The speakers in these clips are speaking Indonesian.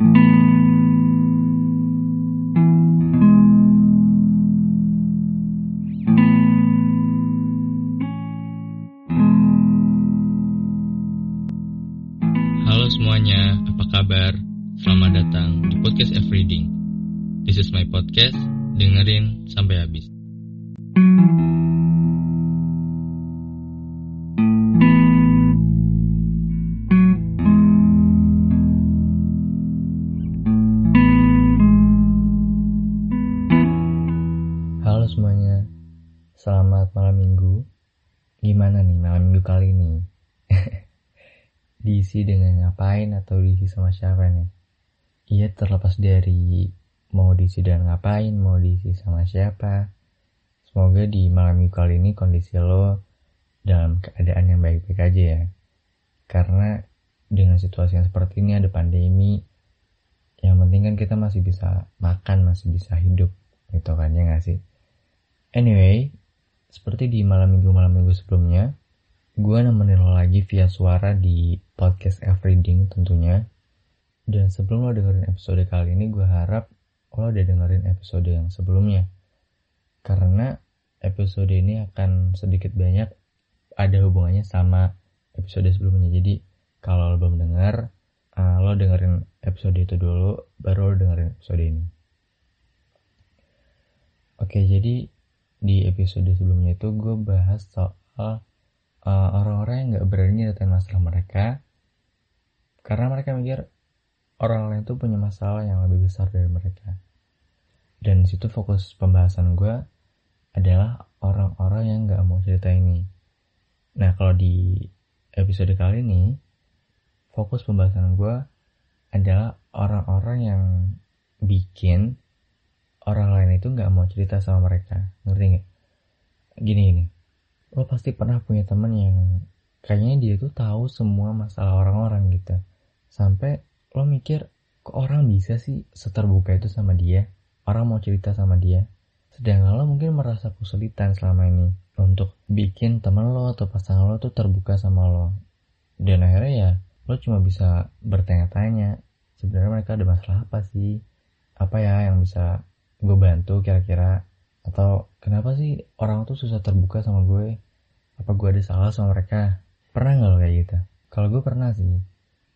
Halo semuanya, apa kabar? Selamat datang di podcast Reading. This is my podcast, dengerin sampai habis. Selamat malam minggu. Gimana nih malam minggu kali ini? diisi dengan ngapain atau diisi sama siapa nih? Iya terlepas dari mau diisi dengan ngapain, mau diisi sama siapa. Semoga di malam minggu kali ini kondisi lo dalam keadaan yang baik-baik aja ya. Karena dengan situasi yang seperti ini ada pandemi, yang penting kan kita masih bisa makan, masih bisa hidup gitu kan ya nggak sih anyway seperti di malam minggu malam minggu sebelumnya gue nemenin lo lagi via suara di podcast Everything tentunya. Dan sebelum lo dengerin episode kali ini gue harap lo udah dengerin episode yang sebelumnya. Karena episode ini akan sedikit banyak ada hubungannya sama episode sebelumnya. Jadi kalau lo belum denger uh, lo dengerin episode itu dulu baru lo dengerin episode ini. Oke, jadi di episode sebelumnya itu gue bahas soal uh, orang-orang yang gak berani nyatain masalah mereka karena mereka mikir orang lain tuh punya masalah yang lebih besar dari mereka. Dan situ fokus pembahasan gue adalah orang-orang yang gak mau cerita ini. Nah, kalau di episode kali ini, fokus pembahasan gue adalah orang-orang yang bikin orang lain itu nggak mau cerita sama mereka. Ngerti nggak? Gini ini lo pasti pernah punya temen yang kayaknya dia tuh tahu semua masalah orang-orang gitu. Sampai lo mikir kok orang bisa sih seterbuka itu sama dia? Orang mau cerita sama dia? Sedangkan lo mungkin merasa kesulitan selama ini untuk bikin temen lo atau pasangan lo tuh terbuka sama lo. Dan akhirnya ya lo cuma bisa bertanya-tanya sebenarnya mereka ada masalah apa sih? Apa ya yang bisa gue bantu kira-kira atau kenapa sih orang tuh susah terbuka sama gue? Apa gue ada salah sama mereka? Pernah nggak lo kayak gitu? Kalau gue pernah sih.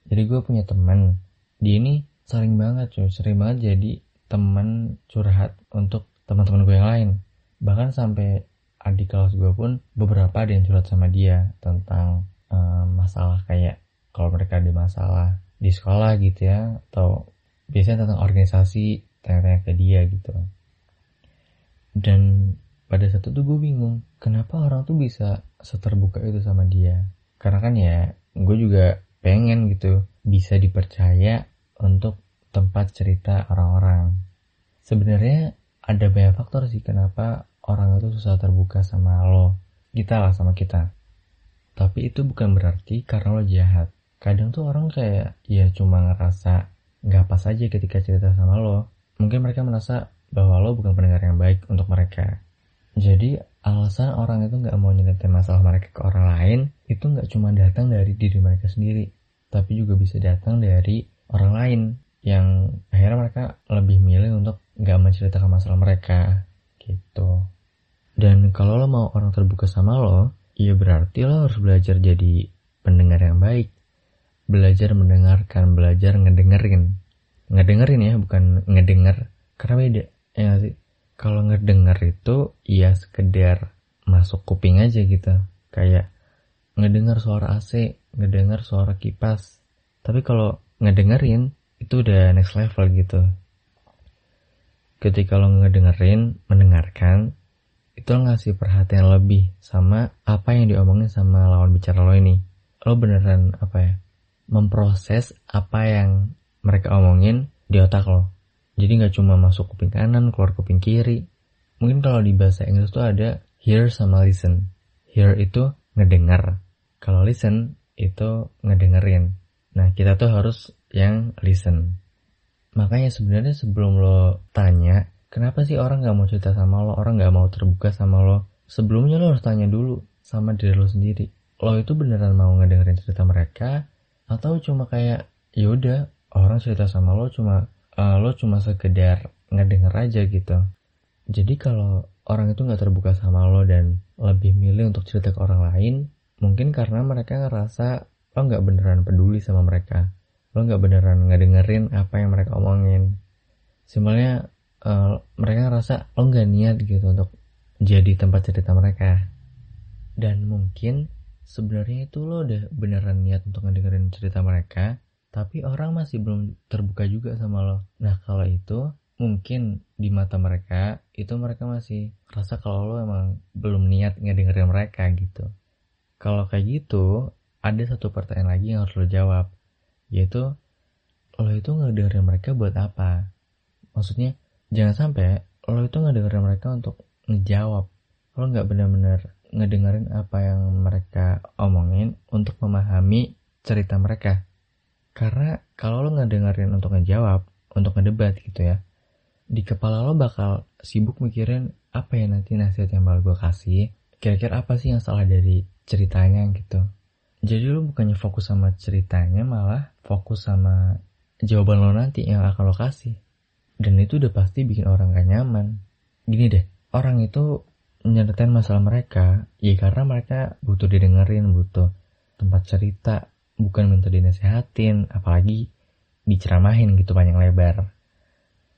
Jadi gue punya temen. Dia ini sering banget cuy. Sering banget jadi temen curhat untuk teman-teman gue yang lain. Bahkan sampai adik kelas gue pun beberapa ada yang curhat sama dia tentang um, masalah kayak kalau mereka ada masalah di sekolah gitu ya atau biasanya tentang organisasi tanya-tanya ke dia gitu. Dan pada saat itu gue bingung kenapa orang tuh bisa seterbuka itu sama dia? Karena kan ya gue juga pengen gitu bisa dipercaya untuk tempat cerita orang-orang. Sebenarnya ada banyak faktor sih kenapa orang itu susah terbuka sama lo kita lah sama kita. Tapi itu bukan berarti karena lo jahat. Kadang tuh orang kayak ya cuma ngerasa nggak pas aja ketika cerita sama lo mungkin mereka merasa bahwa lo bukan pendengar yang baik untuk mereka. Jadi alasan orang itu nggak mau nyeritain masalah mereka ke orang lain itu nggak cuma datang dari diri mereka sendiri, tapi juga bisa datang dari orang lain yang akhirnya mereka lebih milih untuk nggak menceritakan masalah mereka gitu. Dan kalau lo mau orang terbuka sama lo, ya berarti lo harus belajar jadi pendengar yang baik. Belajar mendengarkan, belajar ngedengerin ngedengerin ya bukan ngedenger. Karena beda ya sih? Kalau ngedenger itu ya sekedar masuk kuping aja gitu. Kayak ngedengar suara AC ngedengar suara kipas. Tapi kalau ngedengerin itu udah next level gitu. Ketika lo ngedengerin mendengarkan itu lo ngasih perhatian lebih sama apa yang diomongin sama lawan bicara lo ini. Lo beneran apa ya memproses apa yang mereka omongin di otak lo. Jadi nggak cuma masuk kuping kanan, keluar kuping kiri. Mungkin kalau di bahasa Inggris tuh ada hear sama listen. Hear itu ngedengar. Kalau listen itu ngedengerin. Nah kita tuh harus yang listen. Makanya sebenarnya sebelum lo tanya, kenapa sih orang nggak mau cerita sama lo, orang nggak mau terbuka sama lo, sebelumnya lo harus tanya dulu sama diri lo sendiri. Lo itu beneran mau ngedengerin cerita mereka, atau cuma kayak, yaudah orang cerita sama lo cuma uh, lo cuma sekedar ngedenger aja gitu. Jadi kalau orang itu nggak terbuka sama lo dan lebih milih untuk cerita ke orang lain mungkin karena mereka ngerasa lo nggak beneran peduli sama mereka. Lo nggak beneran ngedengerin apa yang mereka omongin. Simpelnya uh, mereka ngerasa lo nggak niat gitu untuk jadi tempat cerita mereka. Dan mungkin sebenarnya itu lo udah beneran niat untuk ngedengerin cerita mereka tapi orang masih belum terbuka juga sama lo. Nah kalau itu mungkin di mata mereka itu mereka masih rasa kalau lo emang belum niat ngedengerin mereka gitu. Kalau kayak gitu ada satu pertanyaan lagi yang harus lo jawab yaitu lo itu ngedengerin mereka buat apa? Maksudnya jangan sampai lo itu ngedengerin mereka untuk ngejawab. Lo nggak benar-benar ngedengerin apa yang mereka omongin untuk memahami cerita mereka karena kalau lo nggak dengerin untuk ngejawab, untuk ngedebat gitu ya, di kepala lo bakal sibuk mikirin apa ya nanti nasihat yang bakal gue kasih, kira-kira apa sih yang salah dari ceritanya gitu. Jadi lo bukannya fokus sama ceritanya, malah fokus sama jawaban lo nanti yang akan lo kasih. Dan itu udah pasti bikin orang gak nyaman. Gini deh, orang itu nyeritain masalah mereka, ya karena mereka butuh didengerin, butuh tempat cerita, bukan minta dinasehatin, apalagi diceramahin gitu panjang lebar.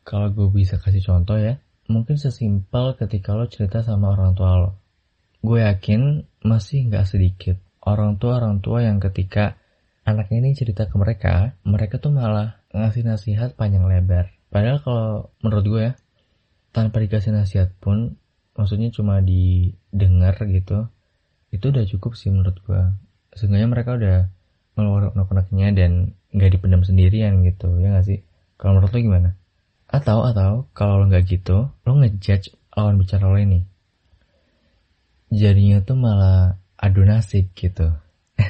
Kalau gue bisa kasih contoh ya, mungkin sesimpel ketika lo cerita sama orang tua lo. Gue yakin masih nggak sedikit orang tua-orang tua yang ketika anaknya ini cerita ke mereka, mereka tuh malah ngasih nasihat panjang lebar. Padahal kalau menurut gue ya, tanpa dikasih nasihat pun, maksudnya cuma didengar gitu, itu udah cukup sih menurut gue. Seenggaknya mereka udah ngeluarin unek-uneknya dan nggak dipendam sendirian gitu ya nggak sih? Kalau menurut lo gimana? Atau atau kalau lo nggak gitu lo ngejudge lawan bicara lo ini. Jadinya tuh malah adu nasib gitu.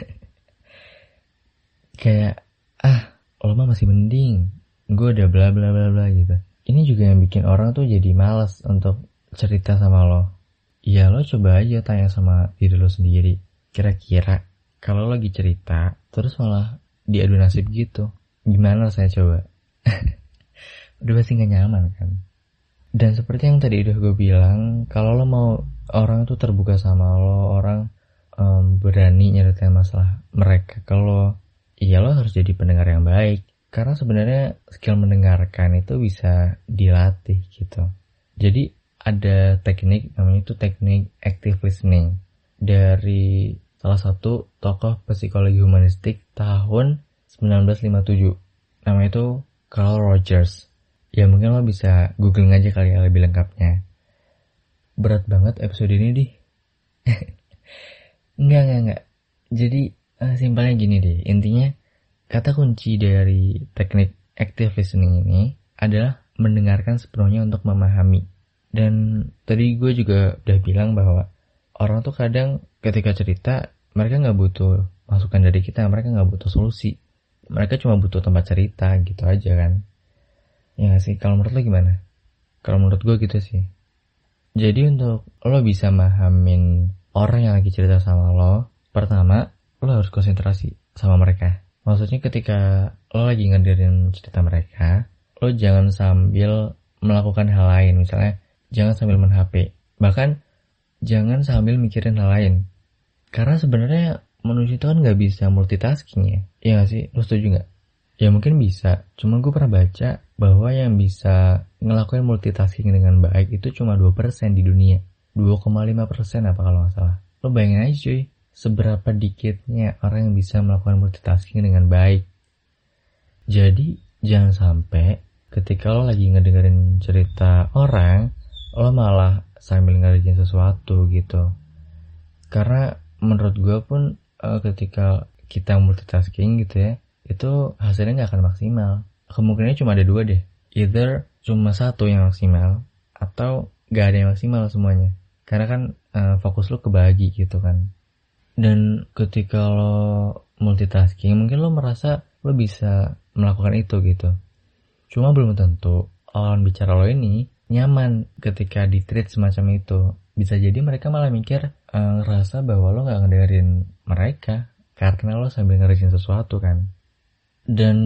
Kayak ah lo mah masih mending. Gue udah bla bla bla bla gitu. Ini juga yang bikin orang tuh jadi males untuk cerita sama lo. Ya lo coba aja tanya sama diri lo sendiri kira-kira kalau lagi cerita terus malah diadu nasib gitu. Gimana rasanya coba? Udah pasti gak nyaman kan? Dan seperti yang tadi udah gue bilang kalau lo mau orang tuh terbuka sama lo orang um, berani nyeritain masalah mereka kalau iya lo harus jadi pendengar yang baik. Karena sebenarnya skill mendengarkan itu bisa dilatih gitu. Jadi ada teknik namanya itu teknik active listening. Dari salah satu tokoh psikologi humanistik tahun 1957. Nama itu Carl Rogers. Ya mungkin lo bisa googling aja kali ya lebih lengkapnya. Berat banget episode ini di. enggak, enggak, enggak. Jadi uh, simpelnya gini deh. Intinya kata kunci dari teknik active listening ini adalah mendengarkan sepenuhnya untuk memahami. Dan tadi gue juga udah bilang bahwa orang tuh kadang ketika cerita mereka nggak butuh masukan dari kita mereka nggak butuh solusi. Mereka cuma butuh tempat cerita gitu aja kan. Ya gak sih? Kalau menurut lo gimana? Kalau menurut gue gitu sih. Jadi untuk lo bisa mahamin orang yang lagi cerita sama lo pertama lo harus konsentrasi sama mereka. Maksudnya ketika lo lagi ngadirin cerita mereka lo jangan sambil melakukan hal lain. Misalnya jangan sambil main HP bahkan jangan sambil mikirin hal lain. Karena sebenarnya manusia itu kan nggak bisa multitasking ya. Iya gak sih? Lo setuju nggak? Ya mungkin bisa. Cuma gue pernah baca bahwa yang bisa ngelakuin multitasking dengan baik itu cuma 2% di dunia. 2,5% apa kalau nggak salah. Lo bayangin aja cuy. Seberapa dikitnya orang yang bisa melakukan multitasking dengan baik. Jadi jangan sampai ketika lo lagi ngedengerin cerita orang, lo malah sambil ngerjain sesuatu gitu karena menurut gue pun uh, ketika kita multitasking gitu ya itu hasilnya nggak akan maksimal. Kemungkinannya cuma ada dua deh. Either cuma satu yang maksimal atau gak ada yang maksimal semuanya. Karena kan uh, fokus lo kebagi gitu kan. Dan ketika lo multitasking mungkin lo merasa lo bisa melakukan itu gitu. Cuma belum tentu lawan bicara lo ini nyaman ketika di treat semacam itu. Bisa jadi mereka malah mikir uh, ngerasa bahwa lo nggak ngedengerin mereka karena lo sambil ngerjain sesuatu kan. Dan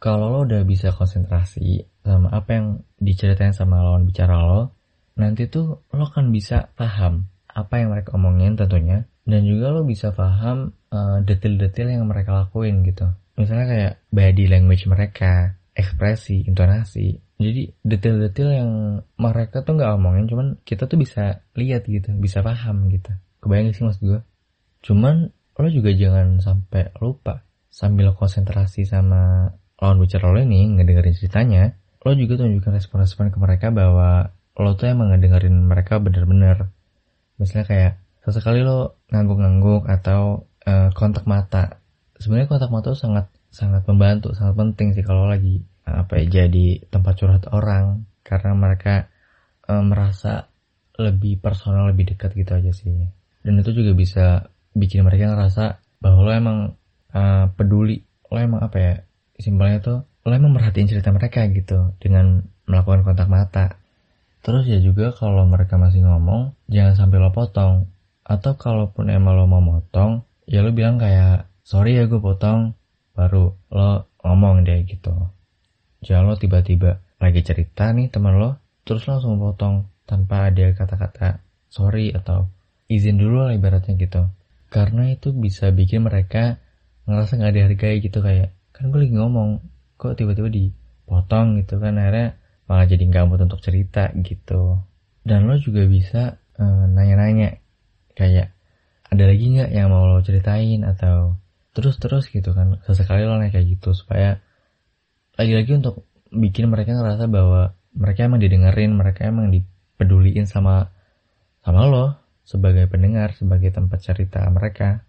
kalau lo udah bisa konsentrasi sama apa yang diceritain sama lawan bicara lo, nanti tuh lo kan bisa paham apa yang mereka omongin tentunya, dan juga lo bisa paham uh, detail-detail yang mereka lakuin gitu. Misalnya kayak body language mereka, ekspresi, intonasi. Jadi detail-detail yang mereka tuh nggak omongin, cuman kita tuh bisa lihat gitu, bisa paham gitu. Kebayang sih maksud gue? Cuman lo juga jangan sampai lupa sambil konsentrasi sama lawan bicara lo ini ngedengerin ceritanya, lo juga tunjukkan respon-respon ke mereka bahwa lo tuh emang ngedengerin mereka bener-bener. Misalnya kayak sesekali lo ngangguk-ngangguk atau uh, kontak mata. Sebenarnya kontak mata tuh sangat sangat membantu, sangat penting sih kalau lagi apa ya jadi tempat curhat orang karena mereka uh, merasa lebih personal, lebih dekat gitu aja sih. Dan itu juga bisa bikin mereka ngerasa bahwa lo emang uh, peduli, lo emang apa ya simpelnya tuh lo emang merhatiin cerita mereka gitu dengan melakukan kontak mata. Terus ya juga kalau mereka masih ngomong, jangan sampai lo potong. Atau kalaupun emang lo mau motong, ya lo bilang kayak, sorry ya gue potong, baru lo ngomong deh gitu. Jangan lo tiba-tiba lagi cerita nih teman lo, terus langsung potong tanpa ada kata-kata sorry atau izin dulu lah ibaratnya gitu. Karena itu bisa bikin mereka ngerasa gak dihargai gitu kayak, kan gue lagi ngomong kok tiba-tiba dipotong gitu kan akhirnya malah jadi nggak mau untuk cerita gitu dan lo juga bisa nanya nanya-nanya kayak ada lagi nggak yang mau lo ceritain atau terus-terus gitu kan sesekali lo nanya kayak gitu supaya lagi-lagi untuk bikin mereka ngerasa bahwa mereka emang didengerin mereka emang dipeduliin sama sama lo sebagai pendengar sebagai tempat cerita mereka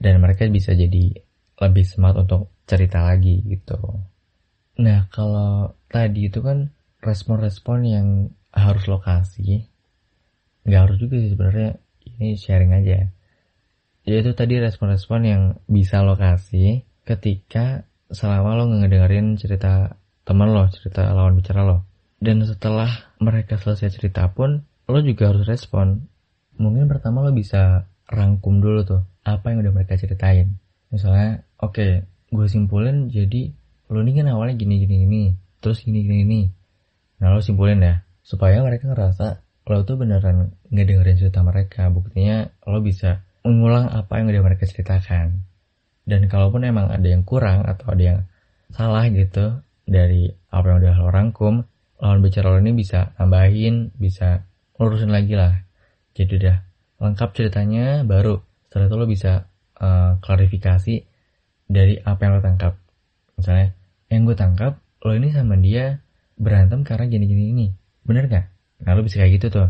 dan mereka bisa jadi lebih semangat untuk cerita lagi gitu. Nah kalau tadi itu kan respon-respon yang harus lokasi, nggak harus juga sih sebenarnya ini sharing aja. Yaitu tadi respon-respon yang bisa lokasi ketika selama lo ngedengerin cerita teman lo, cerita lawan bicara lo. Dan setelah mereka selesai cerita pun, lo juga harus respon. Mungkin pertama lo bisa rangkum dulu tuh, apa yang udah mereka ceritain. Misalnya, oke, okay, gue simpulin jadi lo ini kan awalnya gini gini gini terus gini gini gini nah lo simpulin ya supaya mereka ngerasa lo tuh beneran ngedengerin cerita mereka buktinya lo bisa mengulang apa yang udah mereka ceritakan dan kalaupun emang ada yang kurang atau ada yang salah gitu dari apa yang udah lo rangkum lawan bicara lo ini bisa tambahin bisa lurusin lagi lah jadi udah lengkap ceritanya baru setelah itu lo bisa uh, klarifikasi dari apa yang lo tangkap. Misalnya, yang gue tangkap, lo ini sama dia berantem karena gini-gini ini. Bener gak? Nah lo bisa kayak gitu tuh.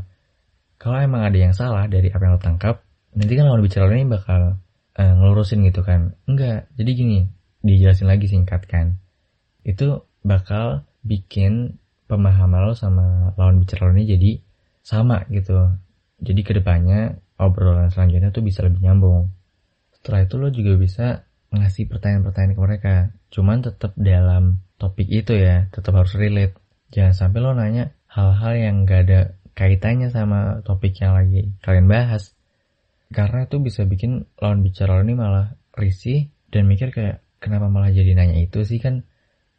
Kalau emang ada yang salah dari apa yang lo tangkap, nanti kan lawan bicara lo ini bakal uh, ngelurusin gitu kan. Enggak, jadi gini, dijelasin lagi singkat kan. Itu bakal bikin pemahaman lo sama lawan bicara lo ini jadi sama gitu. Jadi ke depannya obrolan selanjutnya tuh bisa lebih nyambung. Setelah itu lo juga bisa ngasih pertanyaan-pertanyaan ke mereka. Cuman tetap dalam topik itu ya, tetap harus relate. Jangan sampai lo nanya hal-hal yang gak ada kaitannya sama topik yang lagi kalian bahas. Karena itu bisa bikin lawan bicara lo ini malah risih dan mikir kayak kenapa malah jadi nanya itu sih kan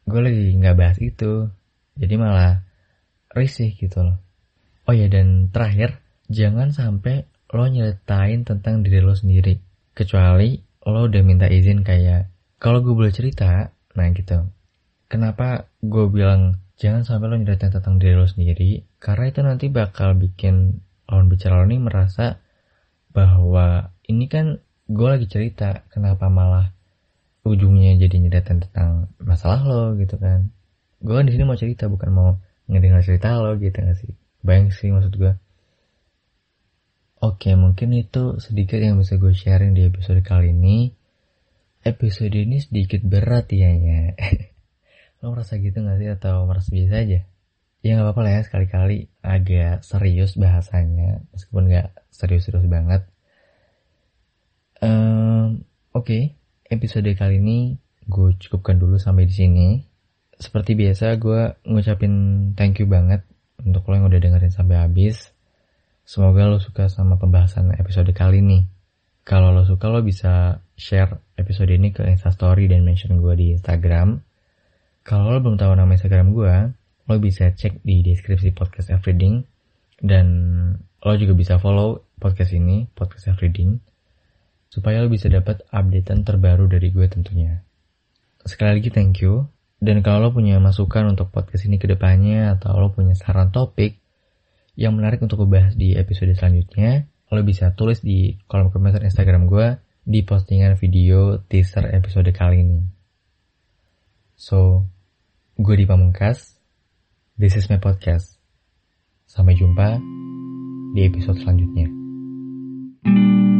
gue lagi nggak bahas itu. Jadi malah risih gitu loh. Oh ya dan terakhir jangan sampai lo nyeritain tentang diri lo sendiri. Kecuali lo udah minta izin kayak kalau gue boleh cerita nah gitu kenapa gue bilang jangan sampai lo nyeritain tentang diri lo sendiri karena itu nanti bakal bikin lawan bicara lo ini merasa bahwa ini kan gue lagi cerita kenapa malah ujungnya jadi nyeritain tentang masalah lo gitu kan gue di sini mau cerita bukan mau ngedengar cerita lo gitu gak sih bayang sih maksud gue Oke, mungkin itu sedikit yang bisa gue sharing di episode kali ini. Episode ini sedikit berat ya ya. Lo merasa gitu gak sih atau merasa biasa aja? Ya gak apa-apa lah ya sekali-kali agak serius bahasanya meskipun gak serius-serius banget. Um, Oke, okay. episode kali ini gue cukupkan dulu sampai di sini. Seperti biasa gue ngucapin thank you banget untuk lo yang udah dengerin sampai habis. Semoga lo suka sama pembahasan episode kali ini. Kalau lo suka lo bisa share episode ini ke instastory dan mention gue di Instagram. Kalau lo belum tahu nama Instagram gue, lo bisa cek di deskripsi podcast Everything. Dan lo juga bisa follow podcast ini, podcast Everything. Supaya lo bisa dapat updatean terbaru dari gue tentunya. Sekali lagi thank you. Dan kalau lo punya masukan untuk podcast ini ke depannya atau lo punya saran topik yang menarik untuk gue di episode selanjutnya, lo bisa tulis di kolom komentar Instagram gue di postingan video teaser episode kali ini. So, gue di Pamungkas, this is my podcast. Sampai jumpa di episode selanjutnya. thank you